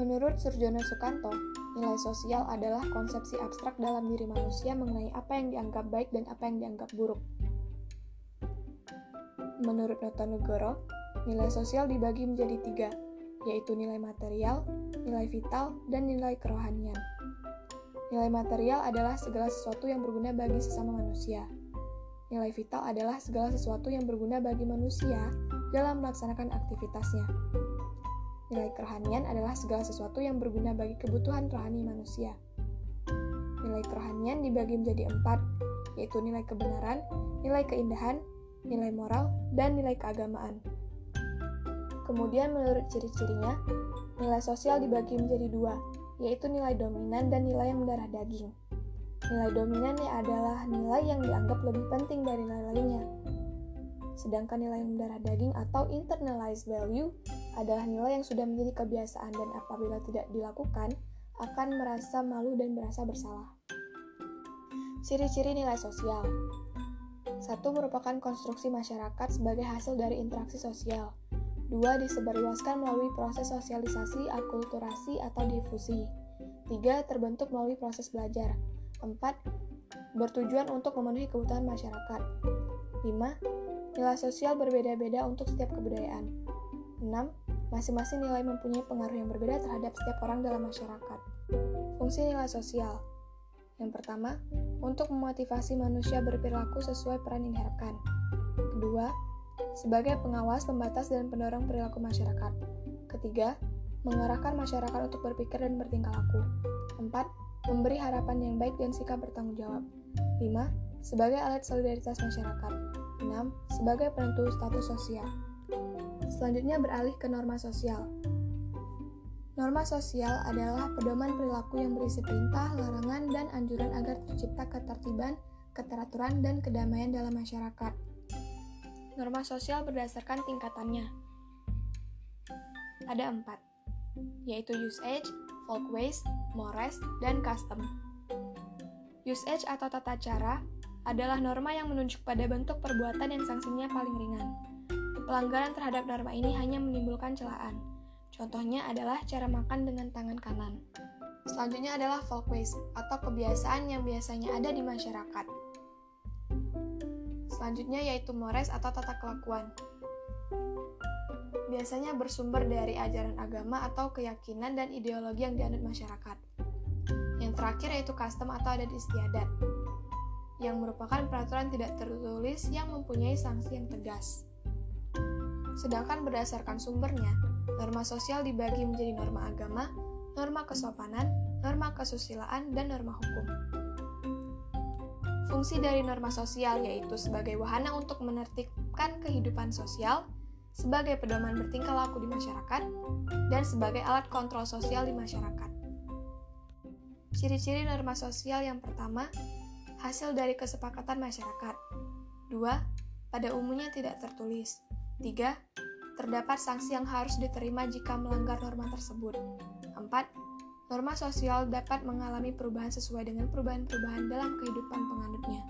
Menurut Surjono Sukanto, nilai sosial adalah konsepsi abstrak dalam diri manusia mengenai apa yang dianggap baik dan apa yang dianggap buruk. Menurut Notonegoro, nilai sosial dibagi menjadi tiga, yaitu nilai material, nilai vital, dan nilai kerohanian. Nilai material adalah segala sesuatu yang berguna bagi sesama manusia. Nilai vital adalah segala sesuatu yang berguna bagi manusia dalam melaksanakan aktivitasnya. Nilai kerohanian adalah segala sesuatu yang berguna bagi kebutuhan rohani manusia. Nilai kerohanian dibagi menjadi empat, yaitu nilai kebenaran, nilai keindahan, nilai moral, dan nilai keagamaan. Kemudian menurut ciri-cirinya, nilai sosial dibagi menjadi dua, yaitu nilai dominan dan nilai yang mendarah daging. Nilai dominan adalah nilai yang dianggap lebih penting dari nilai lainnya, Sedangkan nilai mendarah daging atau internalized value adalah nilai yang sudah menjadi kebiasaan dan apabila tidak dilakukan akan merasa malu dan merasa bersalah. Ciri-ciri nilai sosial Satu merupakan konstruksi masyarakat sebagai hasil dari interaksi sosial. Dua, disebarluaskan melalui proses sosialisasi, akulturasi, atau difusi. Tiga, terbentuk melalui proses belajar. Empat, bertujuan untuk memenuhi kebutuhan masyarakat. Lima, Nilai sosial berbeda-beda untuk setiap kebudayaan. 6. Masing-masing nilai mempunyai pengaruh yang berbeda terhadap setiap orang dalam masyarakat. Fungsi nilai sosial Yang pertama, untuk memotivasi manusia berperilaku sesuai peran yang diharapkan. Kedua, sebagai pengawas, pembatas, dan pendorong perilaku masyarakat. Ketiga, mengarahkan masyarakat untuk berpikir dan bertingkah laku. Empat, memberi harapan yang baik dan sikap bertanggung jawab. Lima, sebagai alat solidaritas masyarakat. 6. Sebagai penentu status sosial. Selanjutnya beralih ke norma sosial. Norma sosial adalah pedoman perilaku yang berisi perintah, larangan, dan anjuran agar tercipta ketertiban, keteraturan, dan kedamaian dalam masyarakat. Norma sosial berdasarkan tingkatannya. Ada empat, yaitu usage, folkways, mores, dan custom. Usage atau tata cara adalah norma yang menunjuk pada bentuk perbuatan yang sanksinya paling ringan. Pelanggaran terhadap norma ini hanya menimbulkan celaan. Contohnya adalah cara makan dengan tangan kanan. Selanjutnya adalah folkways atau kebiasaan yang biasanya ada di masyarakat. Selanjutnya yaitu mores atau tata kelakuan. Biasanya bersumber dari ajaran agama atau keyakinan dan ideologi yang dianut masyarakat. Yang terakhir yaitu custom atau adat istiadat yang merupakan peraturan tidak tertulis yang mempunyai sanksi yang tegas. Sedangkan berdasarkan sumbernya, norma sosial dibagi menjadi norma agama, norma kesopanan, norma kesusilaan, dan norma hukum. Fungsi dari norma sosial yaitu sebagai wahana untuk menertibkan kehidupan sosial, sebagai pedoman bertingkah laku di masyarakat, dan sebagai alat kontrol sosial di masyarakat. Ciri-ciri norma sosial yang pertama hasil dari kesepakatan masyarakat. 2. Pada umumnya tidak tertulis. 3. Terdapat sanksi yang harus diterima jika melanggar norma tersebut. 4. Norma sosial dapat mengalami perubahan sesuai dengan perubahan-perubahan dalam kehidupan penganutnya.